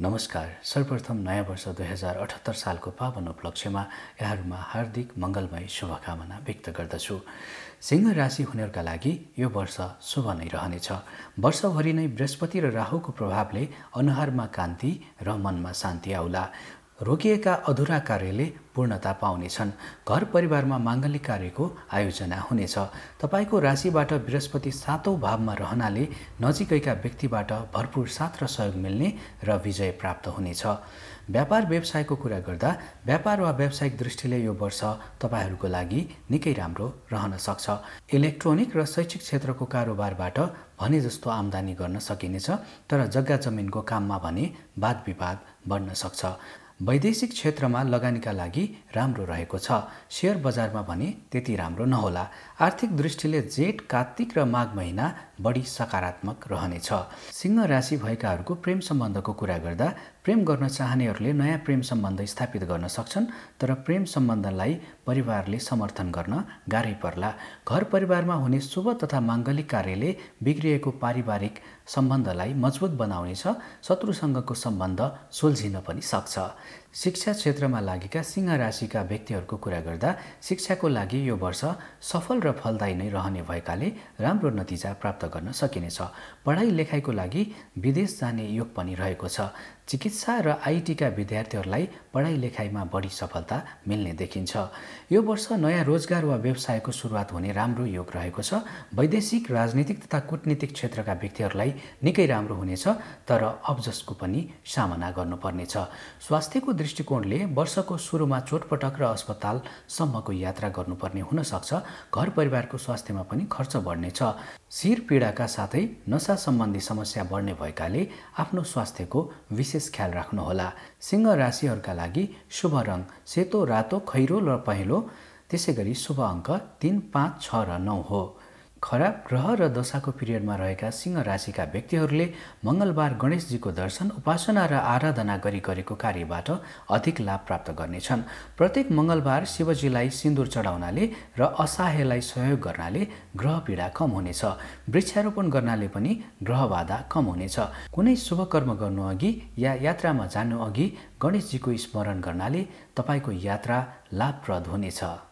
नमस्कार। सर्वप्रथम नयाँ वर्ष दुई हजार अठहत्तर सालको पावन उपलक्ष्यमा यहाँहरूमा हार्दिक मङ्गलमय शुभकामना व्यक्त गर्दछु। सिंह राशि हुनेहरूका लागि यो वर्ष शुभ नै रहनेछ। वर्षभरि नै बृहस्पति र राहुको प्रभावले अनुहारमा कान्ति र मनमा शान्ति आउला। रोकिएका अधुरा कार्यले पूर्णता पाउनेछन्। घर परिवारमा माङ्गलिक कार्यको आयोजना हुनेछ। तपाईँको राशिबाट बृहस्पति सातौँ भावमा रहनाले नजिकैका व्यक्तिबाट भरपुर साथ र सहयोग मिल्ने र विजय प्राप्त हुनेछ। व्यापार व्यवसायको कुरा गर्दा व्यापार वा व्यावसायिक दृष्टिले यो वर्ष तपाईँहरूको लागि निकै राम्रो रहन सक्छ। इलेक्ट्रोनिक र शैक्षिक क्षेत्रको कारोबारबाट भने जस्तो आम्दानी गर्न सकिनेछ तर जग्गा जमिनको काममा भने वाद विवाद बढ्न सक्छ। वैदेशिक क्षेत्रमा लगानीका लागि राम्रो रहेको छ। सेयर बजारमा भने त्यति राम्रो नहोला। आर्थिक दृष्टिले जेठ कार्तिक र माघ महिना बढी सकारात्मक रहनेछ। सिंह राशि भएकाहरूको प्रेम सम्बन्धको कुरा गर्दा प्रेम गर्न चाहनेहरूले नयाँ प्रेम सम्बन्ध स्थापित गर्न सक्छन् तर प्रेम सम्बन्धलाई परिवारले समर्थन गर्न गाह्रै पर्ला। घर परिवारमा हुने शुभ तथा माङ्गलिक कार्यले बिग्रिएको पारिवारिक सम्बन्धलाई मजबुत बनाउनेछ शत्रुसँगको सम्बन्ध सुल्झिन पनि सक्छ। शिक्षा क्षेत्रमा लागेका सिंह राशिका व्यक्तिहरूको कुरा गर्दा शिक्षाको लागि यो वर्ष सफल र फलदायी नै रहने भएकाले राम्रो नतिजा प्राप्त गर्न सकिनेछ। पढाइ लेखाइको लागि विदेश जाने योग पनि रहेको छ। चिकित्सा र आइटीका विद्यार्थीहरूलाई पढाइ लेखाइमा बढी सफलता मिल्ने देखिन्छ। यो वर्ष नयाँ रोजगार वा व्यवसायको सुरुवात हुने राम्रो योग रहेको छ। वैदेशिक राजनीतिक तथा कूटनीतिक क्षेत्रका व्यक्तिहरूलाई निकै राम्रो हुनेछ तर अब्जसको पनि सामना गर्नुपर्नेछ। स्वास्थ्यको दृष्टिकोणले वर्षको सुरुमा चोटपटक र अस्पतालसम्मको यात्रा गर्नुपर्ने हुनसक्छ घर परिवारको स्वास्थ्यमा पनि खर्च बढ्नेछ। शिर पीडाका साथै नसा सम्बन्धी समस्या बढ्ने भएकाले आफ्नो स्वास्थ्यको विशेष ख्याल राख्नुहोला। सिंह राशिहरूका लागि शुभ रङ सेतो रातो खैरो र पहेँलो त्यसै गरी शुभ अङ्क तिन पाँच छ र नौ हो। खराब ग्रह र दशाको पिरियडमा रहेका सिंह राशिका व्यक्तिहरूले मङ्गलबार गणेशजीको दर्शन उपासना र आराधना गरी गरेको कार्यबाट अधिक लाभ प्राप्त गर्नेछन्। प्रत्येक मङ्गलबार शिवजीलाई सिन्दुर चढाउनाले र असहायलाई सहयोग गर्नाले ग्रह पीडा कम हुनेछ। वृक्षारोपण गर्नाले पनि ग्रह बाधा कम हुनेछ। कुनै शुभ कर्म गर्नु अघि या यात्रामा जानु अघि गणेशजीको स्मरण गर्नाले तपाईँको यात्रा लाभप्रद हुनेछ।